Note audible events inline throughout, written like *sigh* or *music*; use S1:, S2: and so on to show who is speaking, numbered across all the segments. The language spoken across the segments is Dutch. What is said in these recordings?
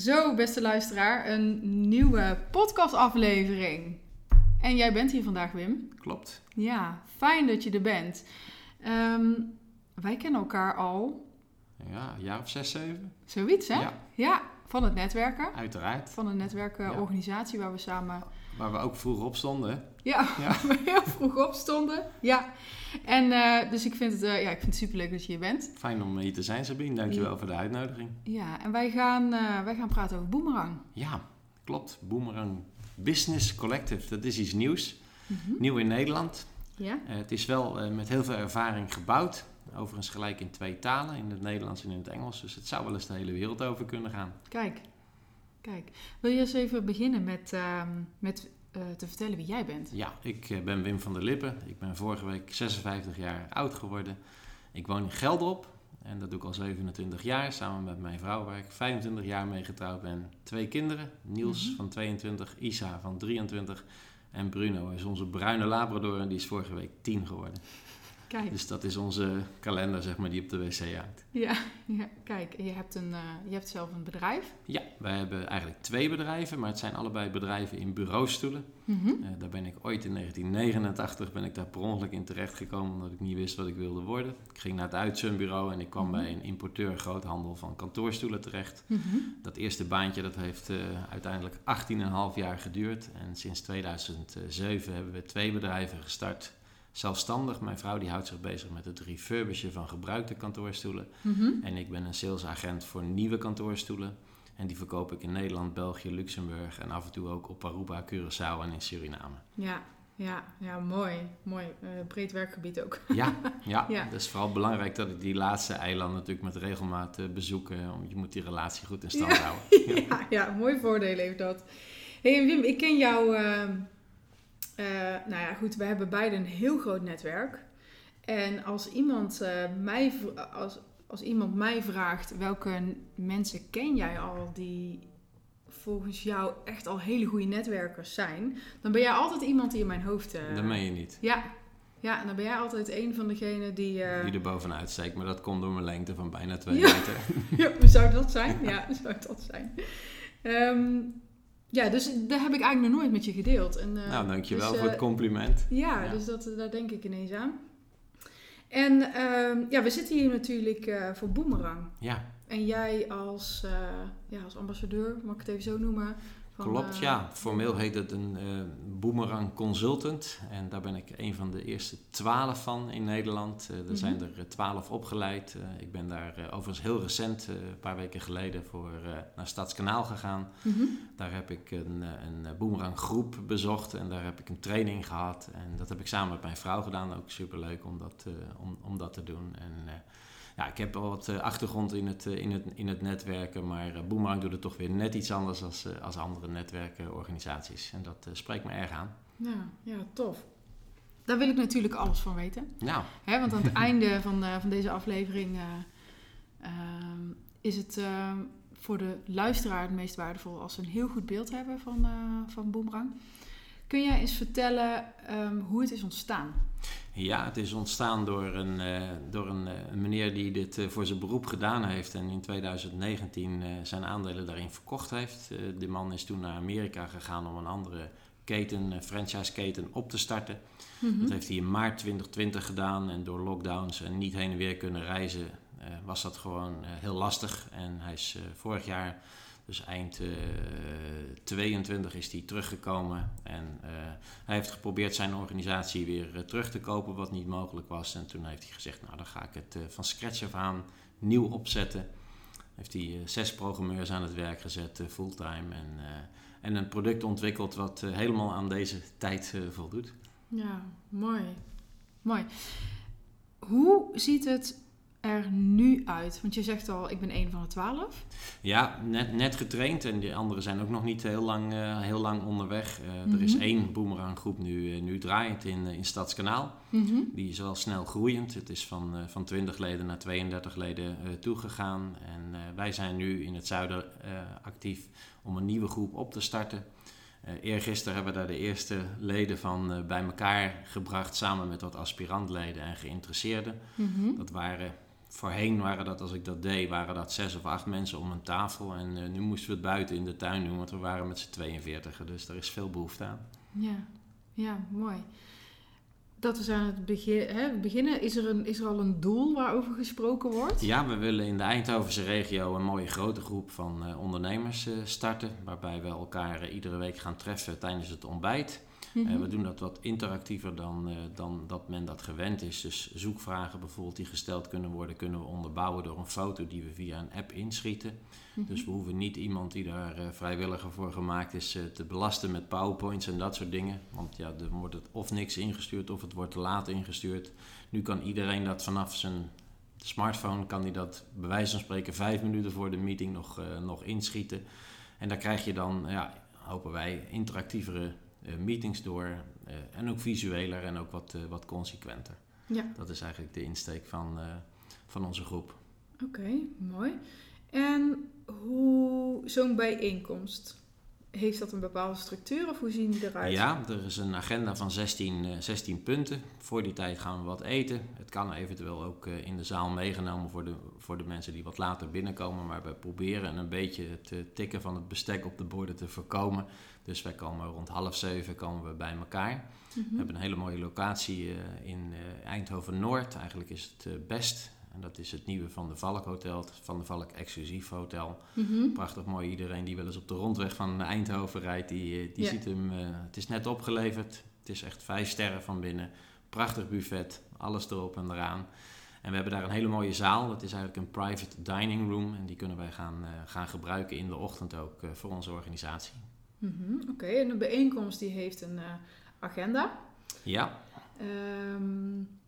S1: Zo, beste luisteraar, een nieuwe podcastaflevering. En jij bent hier vandaag, Wim.
S2: Klopt.
S1: Ja, fijn dat je er bent. Ehm, wij kennen elkaar al
S2: Ja, een jaar of zes, zeven.
S1: zoiets, hè?
S2: Ja,
S1: Ja, van het netwerken.
S2: uiteraard.
S1: Van een netwerkenorganisatie waar we samen
S2: Waar we ook vroeger op stonden.
S1: Ja,
S2: Ja. *laughs*
S1: heel vroeg opstonden. Ja, en eh, dus ik vind, het, eh, ja, ik vind het superleuk dat je hier bent.
S2: Fijn om hier te zijn, Sabine. Dankjewel voor de uitnodiging.
S1: Ja, en wij gaan, eh, wij gaan praten over Boomerang.
S2: Ja, klopt. Boomerang Business Collective. Dat is iets nieuws.
S1: Mhm.
S2: Nieuw in Nederland.
S1: Ja?
S2: Het is wel met heel veel ervaring gebouwd. Overigens gelijk in twee talen, in het Nederlands en in het Engels. Dus het zou wel eens de hele wereld over kunnen gaan.
S1: Kijk, kijk. Wil je eens even beginnen met, ehm, met eh, te vertellen wie jij bent?
S2: Ja, ik eh, ben Wim van der Lippen. Ik ben vorige week 56 jaar oud geworden. Ik woon in Gelderop. En dat doe ik al 27 jaar samen met mijn vrouw, waar ik 25 jaar mee getrouwd ben. Twee kinderen, Niels
S1: Mhm.
S2: van 22, Isa van 23 en Bruno is onze bruine labrador en die is vorige week 10 geworden.
S1: Kijk,
S2: Dus dat is onze kalender, zeg maar, die op de wc hangt.
S1: ja, *laughs* ja, kijk. Je hebt, een, eh, je hebt zelf een bedrijf.
S2: Ja, wij hebben eigenlijk twee bedrijven, maar het zijn allebei bedrijven in bureaustoelen.
S1: Mhm.
S2: Eh, daar ben ik ooit in 1989 ben ik daar per ongeluk in terechtgekomen omdat ik niet wist wat ik wilde worden. Ik ging naar het uitzendbureau en ik kwam
S1: Mhm.
S2: bij een importeur groothandel van kantoorstoelen terecht.
S1: Mhm.
S2: Dat eerste baantje dat heeft eh, uiteindelijk 18,5 jaar geduurd. En sinds 2007 hebben we twee bedrijven gestart. Zelfstandig. Mijn vrouw die houdt zich bezig met het refurbishen van gebruikte kantoorstoelen.
S1: Mhm.
S2: En ik ben een salesagent voor nieuwe kantoorstoelen. En die verkoop ik in Nederland, België, Luxemburg en af en toe ook op Aruba, Curaçao en in Suriname.
S1: Ja, ja, ja, mooi. Mooi. Eh, breed werkgebied ook. *laughs*
S2: Ja, ja, *laughs*
S1: Ja.
S2: het is vooral belangrijk dat ik die laatste eilanden natuurlijk met regelmaat eh, bezoek. eh, om je moet die relatie goed in stand
S1: Ja.
S2: houden. *laughs*
S1: ja, ja, mooi voordeel heeft dat. hey, Wim, ik ken jou... ehm, eh, nou ja, goed, we hebben beide een heel groot netwerk. En als iemand, eh, mij, als, als iemand mij vraagt... welke mensen ken jij al die volgens jou echt al hele goede netwerkers zijn... dan ben jij altijd iemand die in mijn hoofd... eh,
S2: Dat meen je niet.
S1: Ja, ja, dan ben jij altijd een van degenen die...
S2: Die er bovenuit steekt, maar dat komt door mijn lengte van bijna 2
S1: Ja.
S2: meter. *laughs*
S1: Ja, zou dat zijn? Ja, zou dat zijn. Ehm, ja, dus dat heb ik eigenlijk nog nooit met je gedeeld. En, eh,
S2: nou, dankjewel
S1: dus,
S2: voor het
S1: eh,
S2: compliment.
S1: Ja,
S2: Ja.
S1: dus dat, daar denk ik ineens aan. En ehm, ja, we zitten hier natuurlijk eh, voor Boomerang.
S2: Ja,
S1: En jij als, ja, als ambassadeur, mag ik het even zo noemen? Van,
S2: klopt.
S1: eh,
S2: Ja, formeel heet het een eh Boomerang Consultant. En daar ben ik een van de eerste twaalf van in Nederland. Eh, er
S1: Mhm.
S2: zijn er twaalf opgeleid. Ik ben daar overigens heel recent, een paar weken geleden, voor naar Stadskanaal gegaan.
S1: mhm.
S2: Daar heb ik een, een Boomerang groep bezocht en daar heb ik een training gehad. En dat heb ik samen met mijn vrouw gedaan. Ook superleuk om dat, om, om dat te doen. En ja, ik heb wel wat eh, achtergrond in het, eh, in, het, in het netwerken, maar eh, Boomerang doet het toch weer net iets anders als, als andere netwerkenorganisaties. En dat spreekt me erg aan.
S1: Ja, ja, tof. Daar wil ik natuurlijk alles van weten.
S2: Nou,
S1: Hè, want aan het *laughs* einde van, van deze aflevering eh, ehm, is het ehm, voor de luisteraar het meest waardevol als ze een heel goed beeld hebben van, van Boomerang. Kun jij eens vertellen ehm, hoe het is ontstaan?
S2: Ja, het is ontstaan door een, eh, door een, eh, een meneer die dit eh, voor zijn beroep gedaan heeft en in 2019 eh, zijn aandelen daarin verkocht heeft. De man is toen naar Amerika gegaan om een andere keten, franchise-keten op te starten.
S1: Mhm.
S2: Dat heeft hij in maart 2020 gedaan en door lockdowns en niet heen en weer kunnen reizen was dat gewoon heel lastig. En hij is vorig jaar, dus eind eh 22, is hij teruggekomen en eh, hij heeft geprobeerd zijn organisatie weer eh, terug te kopen, wat niet mogelijk was. En toen heeft hij gezegd, nou dan ga ik het van scratch af aan nieuw opzetten. Heeft hij zes programmeurs aan het werk gezet, fulltime. En, en een product ontwikkeld wat helemaal aan deze tijd voldoet.
S1: Ja, mooi. Mooi. Hoe ziet het er nu uit? Want je zegt al, ik ben een van de twaalf.
S2: Ja, net, net getraind en die anderen zijn ook nog niet heel lang, eh, heel lang onderweg. Eh, Er is
S1: Mhm.
S2: één boemeranggroep nu, eh, nu draaiend in, in Stadskanaal.
S1: Mhm.
S2: Die is wel snel groeiend. Het is van, van 20 leden naar 32 leden toegegaan. En wij zijn nu in het zuiden actief om een nieuwe groep op te starten. Eergisteren hebben we daar de eerste leden van bij elkaar gebracht, samen met wat aspirantleden en geïnteresseerden.
S1: Mhm.
S2: Dat waren voorheen waren dat, als ik dat deed, waren dat zes of acht mensen om een tafel. En nu moesten we het buiten in de tuin doen, want we waren met z'n 42. Dus er is veel behoefte aan.
S1: Ja, ja mooi dat we aan het begin, hè, beginnen. Is er, een, is er al een doel waarover gesproken wordt?
S2: Ja, we willen in de Eindhovense regio een mooie grote groep van uh, ondernemers uh, starten. Waarbij we elkaar iedere week gaan treffen tijdens het ontbijt. Mm we doen dat wat interactiever dan, dan dat men dat gewend is. Dus zoekvragen bijvoorbeeld die gesteld kunnen worden, kunnen we onderbouwen door een foto die we via een app inschieten. Mhm. Dus we hoeven niet iemand die daar uh, vrijwilliger voor gemaakt is te belasten met powerpoints en dat soort dingen. Want ja, dan wordt het of niks ingestuurd of het wordt te laat ingestuurd. Nu kan iedereen dat vanaf zijn smartphone, kan hij dat bij wijze van spreken vijf minuten voor de meeting nog, nog inschieten. En daar krijg je dan, ja, hopen wij, interactievere meetings door. en ook visueler en ook wat, wat consequenter. Ja. Dat is eigenlijk de insteek van, van onze groep.
S1: Oké, mooi. En hoe zo'n bijeenkomst, heeft dat een bepaalde structuur of hoe zien die eruit?
S2: Ja, er is een agenda van 16, 16 eh, punten. Voor die tijd gaan we wat eten. Het kan eventueel ook eh, in de zaal meegenomen voor de, voor de mensen die wat later binnenkomen. Maar we proberen een beetje het tikken van het bestek op de borden te voorkomen. Dus wij komen rond half zeven komen we bij elkaar. Mhm. We hebben een hele mooie locatie in Eindhoven Noord. Eigenlijk is het best en dat is het nieuwe Van de Valk Hotel, Van de Valk Exclusief Hotel. Mhm. Prachtig mooi. Iedereen die wel eens op de rondweg van Eindhoven rijdt, die, eh, die ziet hem. Uh, het is net opgeleverd. Het is echt vijf sterren van binnen. Prachtig buffet, alles erop en eraan. En we hebben daar een hele mooie zaal. Dat is eigenlijk een private dining room. En die kunnen wij gaan, uh, gaan gebruiken in de ochtend ook voor onze organisatie.
S1: Mm Oké, en de bijeenkomst die heeft een agenda.
S2: Ja.
S1: Um,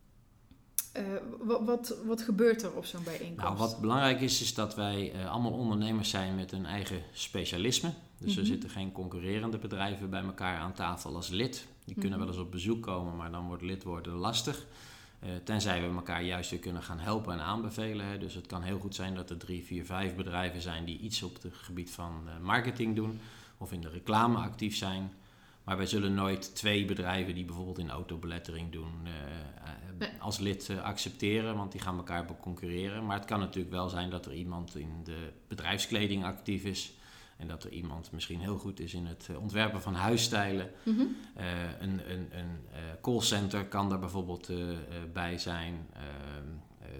S1: uh, wat, wat, wat, gebeurt er op zo'n bijeenkomst?
S2: Nou, wat belangrijk is, is dat wij uh, allemaal ondernemers zijn met een eigen specialisme. Dus er mhm. zitten geen concurrerende bedrijven bij elkaar aan tafel als lid. Die kunnen mhm. wel eens op bezoek komen, maar dan wordt lid worden lastig. Uh, tenzij we elkaar juist weer kunnen gaan helpen en aanbevelen. Hè. Dus het kan heel goed zijn dat er drie, vier, vijf bedrijven zijn die iets op het gebied van marketing doen. Of in de reclame actief zijn. Maar wij zullen nooit twee bedrijven die bijvoorbeeld in autobelettering doen uh, als lid uh, accepteren, want die gaan elkaar concurreren. Maar het kan natuurlijk wel zijn dat er iemand in de bedrijfskleding actief is. En dat er iemand misschien heel goed is in het ontwerpen van huisstijlen. Mm -hmm. een een, een callcenter kan daar bijvoorbeeld bij zijn.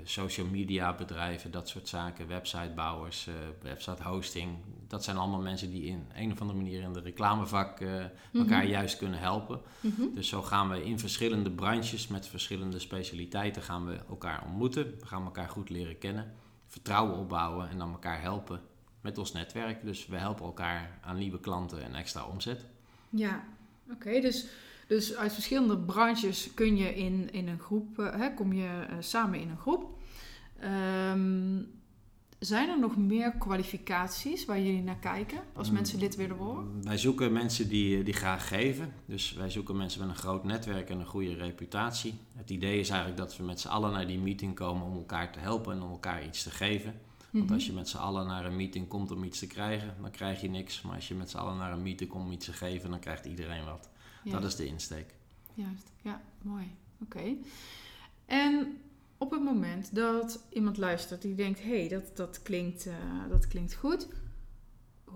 S2: Social media bedrijven, dat soort zaken, websitebouwers, website hosting dat zijn allemaal mensen die in een of andere manier in de reclamevak uh, elkaar juist kunnen helpen. Mhm. Dus zo gaan we in verschillende branches met verschillende specialiteiten gaan we elkaar ontmoeten. We gaan elkaar goed leren kennen, vertrouwen opbouwen en dan elkaar helpen met ons netwerk. Dus we helpen elkaar aan nieuwe klanten en extra omzet.
S1: Ja, oké. dus, dus uit verschillende branches kun je in, in een groep, uh, hè, kom je uh, samen in een groep. Um, zijn er nog meer kwalificaties waar jullie naar kijken als mm. mensen lid willen worden?
S2: Wij zoeken mensen die, die graag geven. Dus wij zoeken mensen met een groot netwerk en een goede reputatie. Het idee is eigenlijk dat we met z'n allen naar die meeting komen om elkaar te helpen en om elkaar iets te geven. Want mhm. als je met z'n allen naar een meeting komt om iets te krijgen, dan krijg je niks. Maar als je met z'n allen naar een meeting komt om iets te geven, dan krijgt iedereen wat. Dat is de insteek.
S1: Juist, ja, mooi. Oké. En op het moment dat iemand luistert die denkt: hé, hey, dat, dat, klinkt, uh, dat klinkt goed.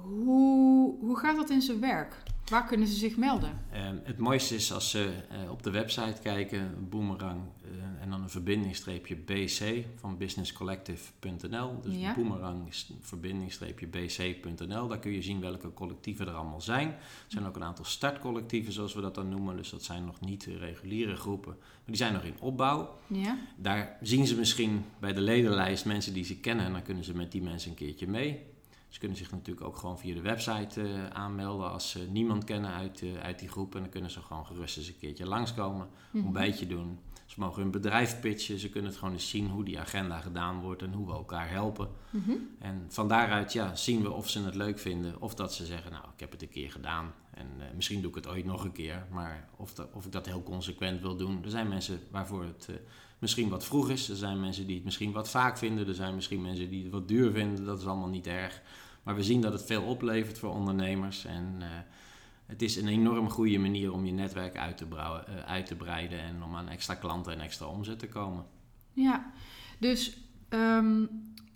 S1: Hoe, hoe gaat dat in zijn werk? Waar kunnen ze zich melden?
S2: Ehm, het mooiste is als ze uh, op de website kijken, Boomerang, uh, en dan een verbindingstreepje BC van businesscollective.nl. Dus ja. Boomerang verbindingstreepje BC.nl. Daar kun je zien welke collectieven er allemaal zijn. Er zijn ook een aantal startcollectieven, zoals we dat dan noemen. Dus dat zijn nog niet reguliere groepen, maar die zijn nog in opbouw. Ja. Daar zien ze misschien bij de ledenlijst mensen die ze kennen en dan kunnen ze met die mensen een keertje mee. Ze kunnen zich natuurlijk ook gewoon via de website uh, aanmelden als ze niemand kennen uit, uh, uit die groep. En dan kunnen ze gewoon gerust eens een keertje langskomen, mm -hmm. ontbijtje doen. Ze mogen hun bedrijf pitchen, ze kunnen het gewoon eens zien hoe die agenda gedaan wordt en hoe we elkaar helpen. Mm -hmm. En van daaruit ja, zien we of ze het leuk vinden of dat ze zeggen, nou ik heb het een keer gedaan en uh, misschien doe ik het ooit nog een keer. Maar of, of ik dat heel consequent wil doen. Er zijn mensen waarvoor het misschien wat vroeg is. Er zijn mensen die het misschien wat vaak vinden. Er zijn misschien mensen die het wat duur vinden. Dat is allemaal niet erg. Maar we zien dat het veel oplevert voor ondernemers. En uh, het is een enorm goede manier om je netwerk uit te, brouwen, uh, uit te breiden en om aan extra klanten en extra omzet te komen.
S1: Ja, dus ehm,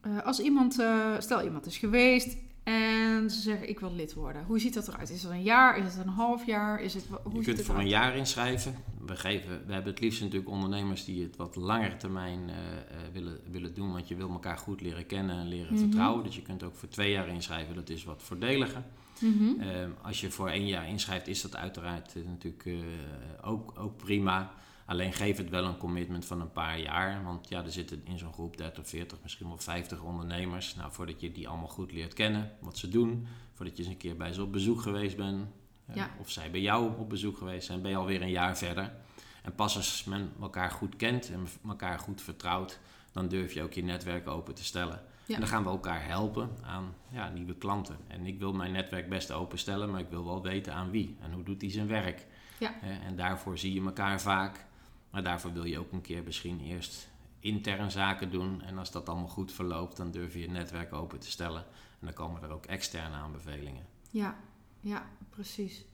S1: eh, als iemand, eh, stel iemand is geweest en ze zeggen ik wil lid worden. Hoe ziet dat eruit? Is het een jaar? Is het een half jaar? Is het, hoe
S2: je kunt
S1: het
S2: voor een jaar inschrijven. We, geven, we hebben het liefst natuurlijk ondernemers die het wat langer termijn eh, eh, willen, willen doen. Want je wil elkaar goed leren kennen en leren
S1: Mhm.
S2: vertrouwen. Dus je kunt ook voor twee jaar inschrijven. Dat is wat voordeliger.
S1: Mhm.
S2: Ehm, als je voor één jaar inschrijft, is dat uiteraard eh, natuurlijk ook, ook prima. Alleen geef het wel een commitment van een paar jaar. Want ja, er zitten in zo'n groep 30, 40, misschien wel 50 ondernemers. Nou, voordat je die allemaal goed leert kennen, wat ze doen. Voordat je eens een keer bij ze op bezoek geweest bent. eh,
S1: Ja.
S2: Of zij bij jou op bezoek geweest zijn, ben je alweer een jaar verder. En pas als men elkaar goed kent en elkaar goed vertrouwt, dan durf je ook je netwerk open te stellen.
S1: Ja.
S2: En dan gaan we elkaar helpen aan ja, nieuwe klanten. En ik wil mijn netwerk best openstellen, maar ik wil wel weten aan wie en hoe doet hij zijn werk.
S1: Ja.
S2: Eh, En daarvoor zie je elkaar vaak. Maar daarvoor wil je ook een keer misschien eerst intern zaken doen. En als dat allemaal goed verloopt, dan durf je je netwerk open te stellen. En dan komen er ook externe aanbevelingen.
S1: Ja, ja, precies.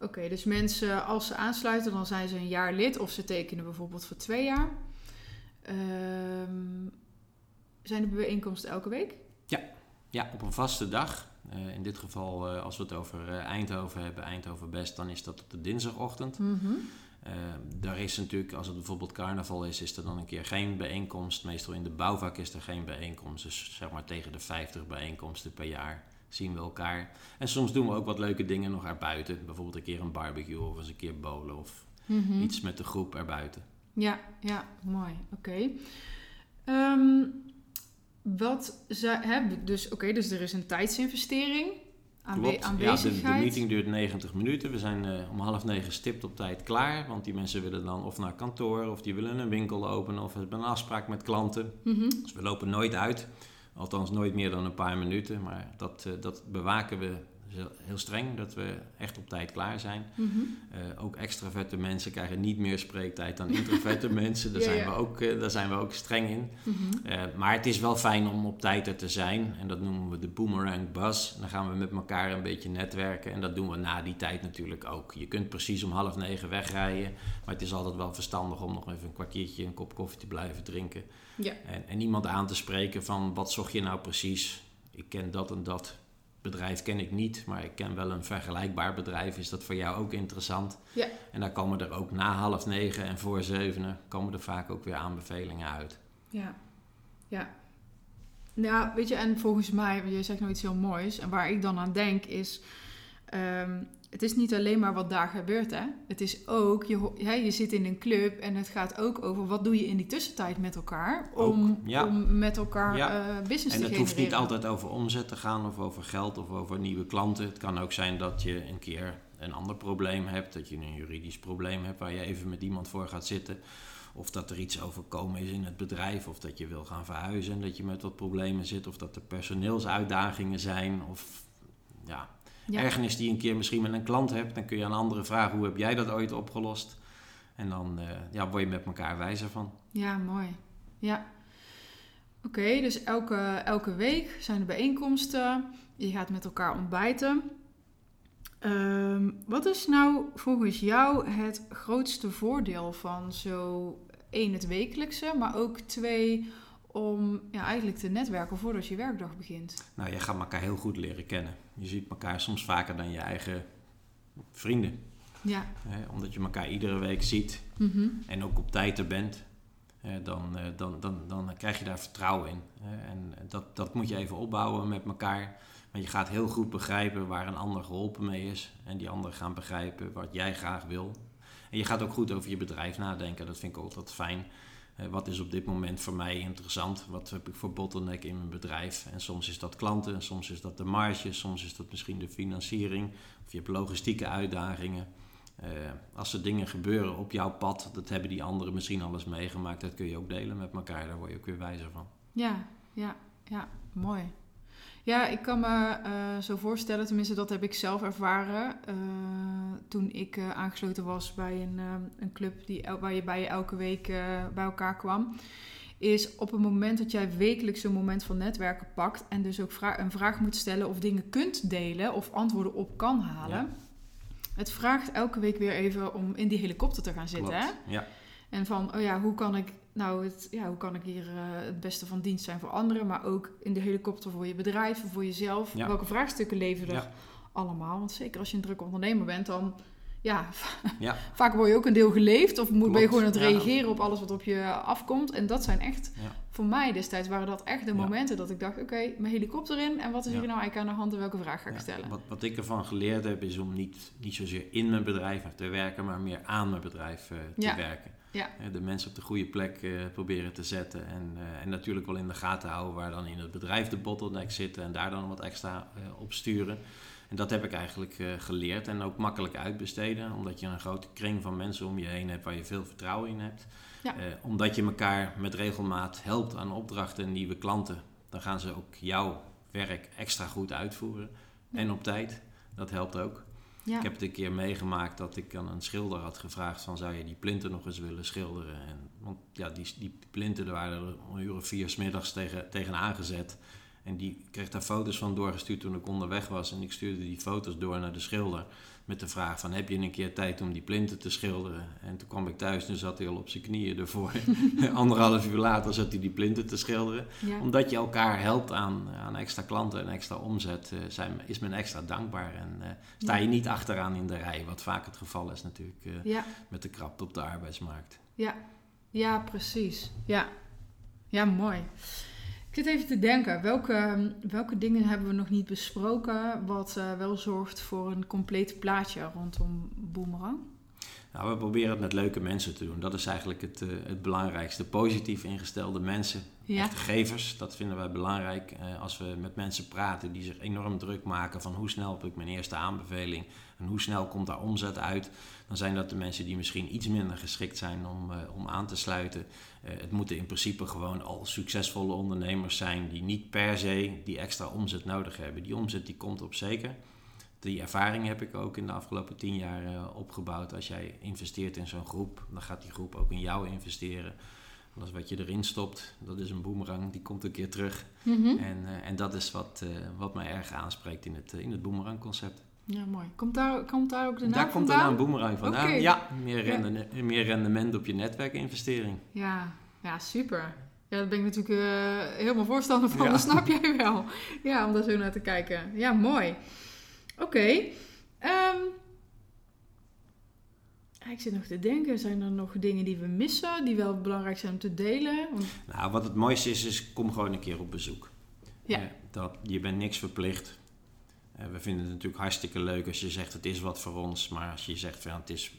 S1: Oké, dus mensen, als ze aansluiten, dan zijn ze een jaar lid of ze tekenen bijvoorbeeld voor twee jaar. Ehm, zijn de bijeenkomsten elke week?
S2: Ja, op een vaste dag. Eh, in dit geval, eh, als we het over eh, Eindhoven hebben, Eindhoven Best, dan is dat op de dinsdagochtend. Eh, daar is natuurlijk, als het bijvoorbeeld carnaval is, is er dan een keer geen bijeenkomst. Meestal in de bouwvak is er geen bijeenkomst. Dus zeg maar tegen de 50 bijeenkomsten per jaar zien we elkaar. En soms doen we ook wat leuke dingen nog erbuiten. Bijvoorbeeld een keer een barbecue of eens een keer bowlen of
S1: Mhm.
S2: iets met de groep erbuiten.
S1: Ja, ja, mooi. Oké. Ehm, wat ze hebben, dus oké, dus er is een tijdsinvestering,
S2: Klopt. Ja, de meeting duurt 90 minuten. We zijn eh, om half negen stipt op tijd klaar. Want die mensen willen dan of naar kantoor, of die willen een winkel openen, of hebben een afspraak met klanten.
S1: Mhm.
S2: Dus we lopen nooit uit. Althans, nooit meer dan een paar minuten. Maar dat, eh, dat bewaken we heel- heel streng, dat we echt op tijd klaar zijn.
S1: Mhm.
S2: Eh, ook extraverte mensen krijgen niet meer spreektijd dan introverte *laughs* mensen. Daar,
S1: Ja,
S2: zijn
S1: ja.
S2: We ook, eh, daar zijn we ook streng in.
S1: Mhm.
S2: Eh, maar het is wel fijn om op tijd er te zijn. En dat noemen we de boomerang bus. Dan gaan we met elkaar een beetje netwerken. En dat doen we na die tijd natuurlijk ook. Je kunt precies om half negen wegrijden. Maar het is altijd wel verstandig om nog even een kwartiertje een kop koffie te blijven drinken.
S1: Ja.
S2: En, en iemand aan te spreken van wat zocht je nou precies? Ik ken dat en dat bedrijf ken ik niet, maar ik ken wel een vergelijkbaar bedrijf. Is dat voor jou ook interessant?
S1: Ja.
S2: En dan komen er ook na half negen en voor zevenen komen er vaak ook weer aanbevelingen uit.
S1: Ja, ja. Ja, weet je, en volgens mij, want je zegt nou iets heel moois. En waar ik dan aan denk is, ehm, het is niet alleen maar wat daar gebeurt, hè. Het is ook, je, je zit in een club en het gaat ook over wat doe je in die tussentijd met elkaar. Om,
S2: Ook, ja.
S1: om met elkaar
S2: Ja.
S1: eh, business
S2: En
S1: te
S2: het
S1: genereren.
S2: hoeft niet altijd over omzet te gaan of over geld of over nieuwe klanten. Het kan ook zijn dat je een keer een ander probleem hebt, dat je een juridisch probleem hebt waar je even met iemand voor gaat zitten. Of dat er iets overkomen is in het bedrijf, of dat je wil gaan verhuizen en dat je met wat problemen zit, of dat er personeelsuitdagingen zijn, of ja,
S1: Ja.
S2: ergernis die je een keer misschien met een klant hebt. Dan kun je aan anderen vragen, hoe heb jij dat ooit opgelost? En dan eh, ja, word je met elkaar wijzer van.
S1: Ja, mooi. Ja. Oké, dus elke, elke week zijn er bijeenkomsten. Je gaat met elkaar ontbijten. Ehm, wat is nou volgens jou het grootste voordeel van zo één, het wekelijkse, maar ook twee, om ja, eigenlijk te netwerken voordat je werkdag begint?
S2: Nou, je gaat elkaar heel goed leren kennen. Je ziet elkaar soms vaker dan je eigen vrienden.
S1: Ja.
S2: Hè? Omdat je elkaar iedere week ziet
S1: Mhm.
S2: en ook op tijd er bent. dan, eh, dan, dan, dan krijg je daar vertrouwen in. En dat, dat moet je even opbouwen met elkaar. Maar je gaat heel goed begrijpen waar een ander geholpen mee is. En die ander gaan begrijpen wat jij graag wil. En je gaat ook goed over je bedrijf nadenken. Dat vind ik altijd fijn. Wat is op dit moment voor mij interessant? Wat heb ik voor bottleneck in mijn bedrijf? En soms is dat klanten, soms is dat de marge, soms is dat misschien de financiering. Of je hebt logistieke uitdagingen. Eh, als er dingen gebeuren op jouw pad, dat hebben die anderen misschien alles meegemaakt. Dat kun je ook delen met elkaar, daar word je ook weer wijzer van.
S1: Ja, ja, ja, mooi. Ja, ik kan me eh, zo voorstellen, tenminste dat heb ik zelf ervaren eh, toen ik eh, aangesloten was bij een, een club die, waar je bij je elke week bij elkaar kwam. Is op het moment dat jij wekelijks een moment van netwerken pakt en dus ook vra- een vraag moet stellen of dingen kunt delen of antwoorden op kan halen.
S2: Ja.
S1: Het vraagt elke week weer even om in die helikopter te gaan zitten. Hè?
S2: Ja.
S1: En van, oh ja, hoe kan ik nou het, ja, hoe kan ik hier eh, het beste van dienst zijn voor anderen, maar ook in de helikopter voor je bedrijf, voor jezelf.
S2: Ja.
S1: Welke vraagstukken leven er
S2: Ja.
S1: allemaal? Want zeker als je een druk ondernemer bent, dan ja,
S2: Ja. *laughs*
S1: vaak word je ook een deel geleefd of moet, ben je gewoon aan het reageren op alles wat op je afkomt. En dat zijn echt,
S2: Ja.
S1: voor mij destijds waren dat echt de
S2: Ja.
S1: momenten dat ik dacht, oké, mijn helikopter in en wat is hier nou eigenlijk aan de hand en welke vraag ga ik stellen?
S2: Wat, wat ik ervan geleerd heb, is om niet, niet zozeer in mijn bedrijf te werken, maar meer aan mijn bedrijf eh, te werken.
S1: Ja.
S2: De mensen op de goede plek eh, proberen te zetten. En, eh, en natuurlijk wel in de gaten houden waar dan in het bedrijf de bottlenecks zitten en daar dan wat extra op sturen. En dat heb ik eigenlijk eh, geleerd en ook makkelijk uitbesteden, omdat je een grote kring van mensen om je heen hebt waar je veel vertrouwen in hebt.
S1: Ja.
S2: Eh, omdat je elkaar met regelmaat helpt aan opdrachten en nieuwe klanten, dan gaan ze ook jouw werk extra goed uitvoeren.
S1: Ja.
S2: En op tijd, dat helpt ook.
S1: Ja.
S2: Ik heb het een keer meegemaakt dat ik aan een schilder had gevraagd van zou je die plinten nog eens willen schilderen. En, want ja, die, die plinten waren er om een uur of vier 's middags tegen, tegen aangezet. En die kreeg daar foto's van doorgestuurd toen ik onderweg was. En ik stuurde die foto's door naar de schilder. Met de vraag van heb je een keer tijd om die plinten te schilderen? En toen kwam ik thuis en zat hij al op zijn knieën ervoor. *laughs* Anderhalf uur later zat hij die plinten te schilderen
S1: Ja.
S2: omdat je elkaar helpt aan, aan extra klanten en extra omzet, eh, zijn, is men extra dankbaar. En eh, sta je niet achteraan in de rij, wat vaak het geval is natuurlijk eh,
S1: Ja.
S2: met de krapte op de arbeidsmarkt.
S1: Ja, ja, precies. Ja, ja mooi. Ik zit even te denken, welke, welke dingen hebben we nog niet besproken wat eh, wel zorgt voor een compleet plaatje rondom Boomerang?
S2: Nou, we proberen het met leuke mensen te doen. Dat is eigenlijk het, eh, het belangrijkste. Positief ingestelde mensen,
S1: Ja,
S2: echte gevers, dat vinden wij belangrijk. Eh, als we met mensen praten die zich enorm druk maken van hoe snel heb ik mijn eerste aanbeveling en hoe snel komt daar omzet uit, dan zijn dat de mensen die misschien iets minder geschikt zijn om, eh, om aan te sluiten. Eh, het moeten in principe gewoon al succesvolle ondernemers zijn die niet per se die extra omzet nodig hebben. Die omzet die komt op zeker. Die ervaring heb ik ook in de afgelopen tien jaar eh, opgebouwd. Als jij investeert in zo'n groep, dan gaat die groep ook in jou investeren. Is wat je erin stopt. Dat is een boemerang, die komt een keer terug.
S1: Mhm.
S2: En, en dat is wat, wat mij erg aanspreekt in het, in het boemerang concept.
S1: Ja mooi. Komt daar, komt daar ook de naam
S2: Daar komt de
S1: vandaan?
S2: naam boemerang vandaan. Ja, meer,
S1: Ja.
S2: rende- meer rendement op je netwerkinvestering.
S1: Ja, ja, super. Ja, daar ben ik natuurlijk eh, helemaal voorstander van.
S2: Ja.
S1: Dat snap jij wel. Ja, om daar zo naar te kijken. Ja, mooi. Oké. ehm, ik zit nog te denken. Zijn er nog dingen die we missen? Die wel belangrijk zijn om te delen? Want,
S2: Nou, wat het mooiste is, is kom gewoon een keer op bezoek.
S1: Ja.
S2: Eh, dat, je bent niks verplicht. Eh, we vinden het natuurlijk hartstikke leuk als je zegt het is wat voor ons. Maar als je zegt van ja, het, is,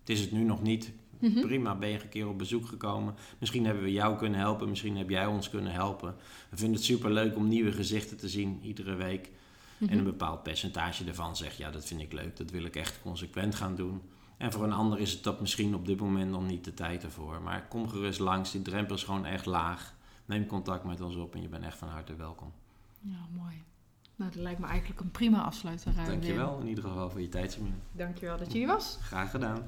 S2: het is het nu nog niet.
S1: Mhm.
S2: Prima, ben je een keer op bezoek gekomen. Misschien hebben we jou kunnen helpen, misschien heb jij ons kunnen helpen. We vinden het super leuk om nieuwe gezichten te zien iedere week.
S1: Mhm.
S2: En een bepaald percentage ervan zegt, ja, dat vind ik leuk, dat wil ik echt consequent gaan doen. En voor een ander is het dat misschien op dit moment nog niet de tijd ervoor. Maar kom gerust langs, die drempel is gewoon echt laag. Neem contact met ons op en je bent echt van harte welkom.
S1: Ja, mooi. Nou, dat lijkt me eigenlijk een prima afsluiter.
S2: Dankjewel in ieder geval voor je tijd,
S1: Dankjewel dat je hier was.
S2: Graag gedaan.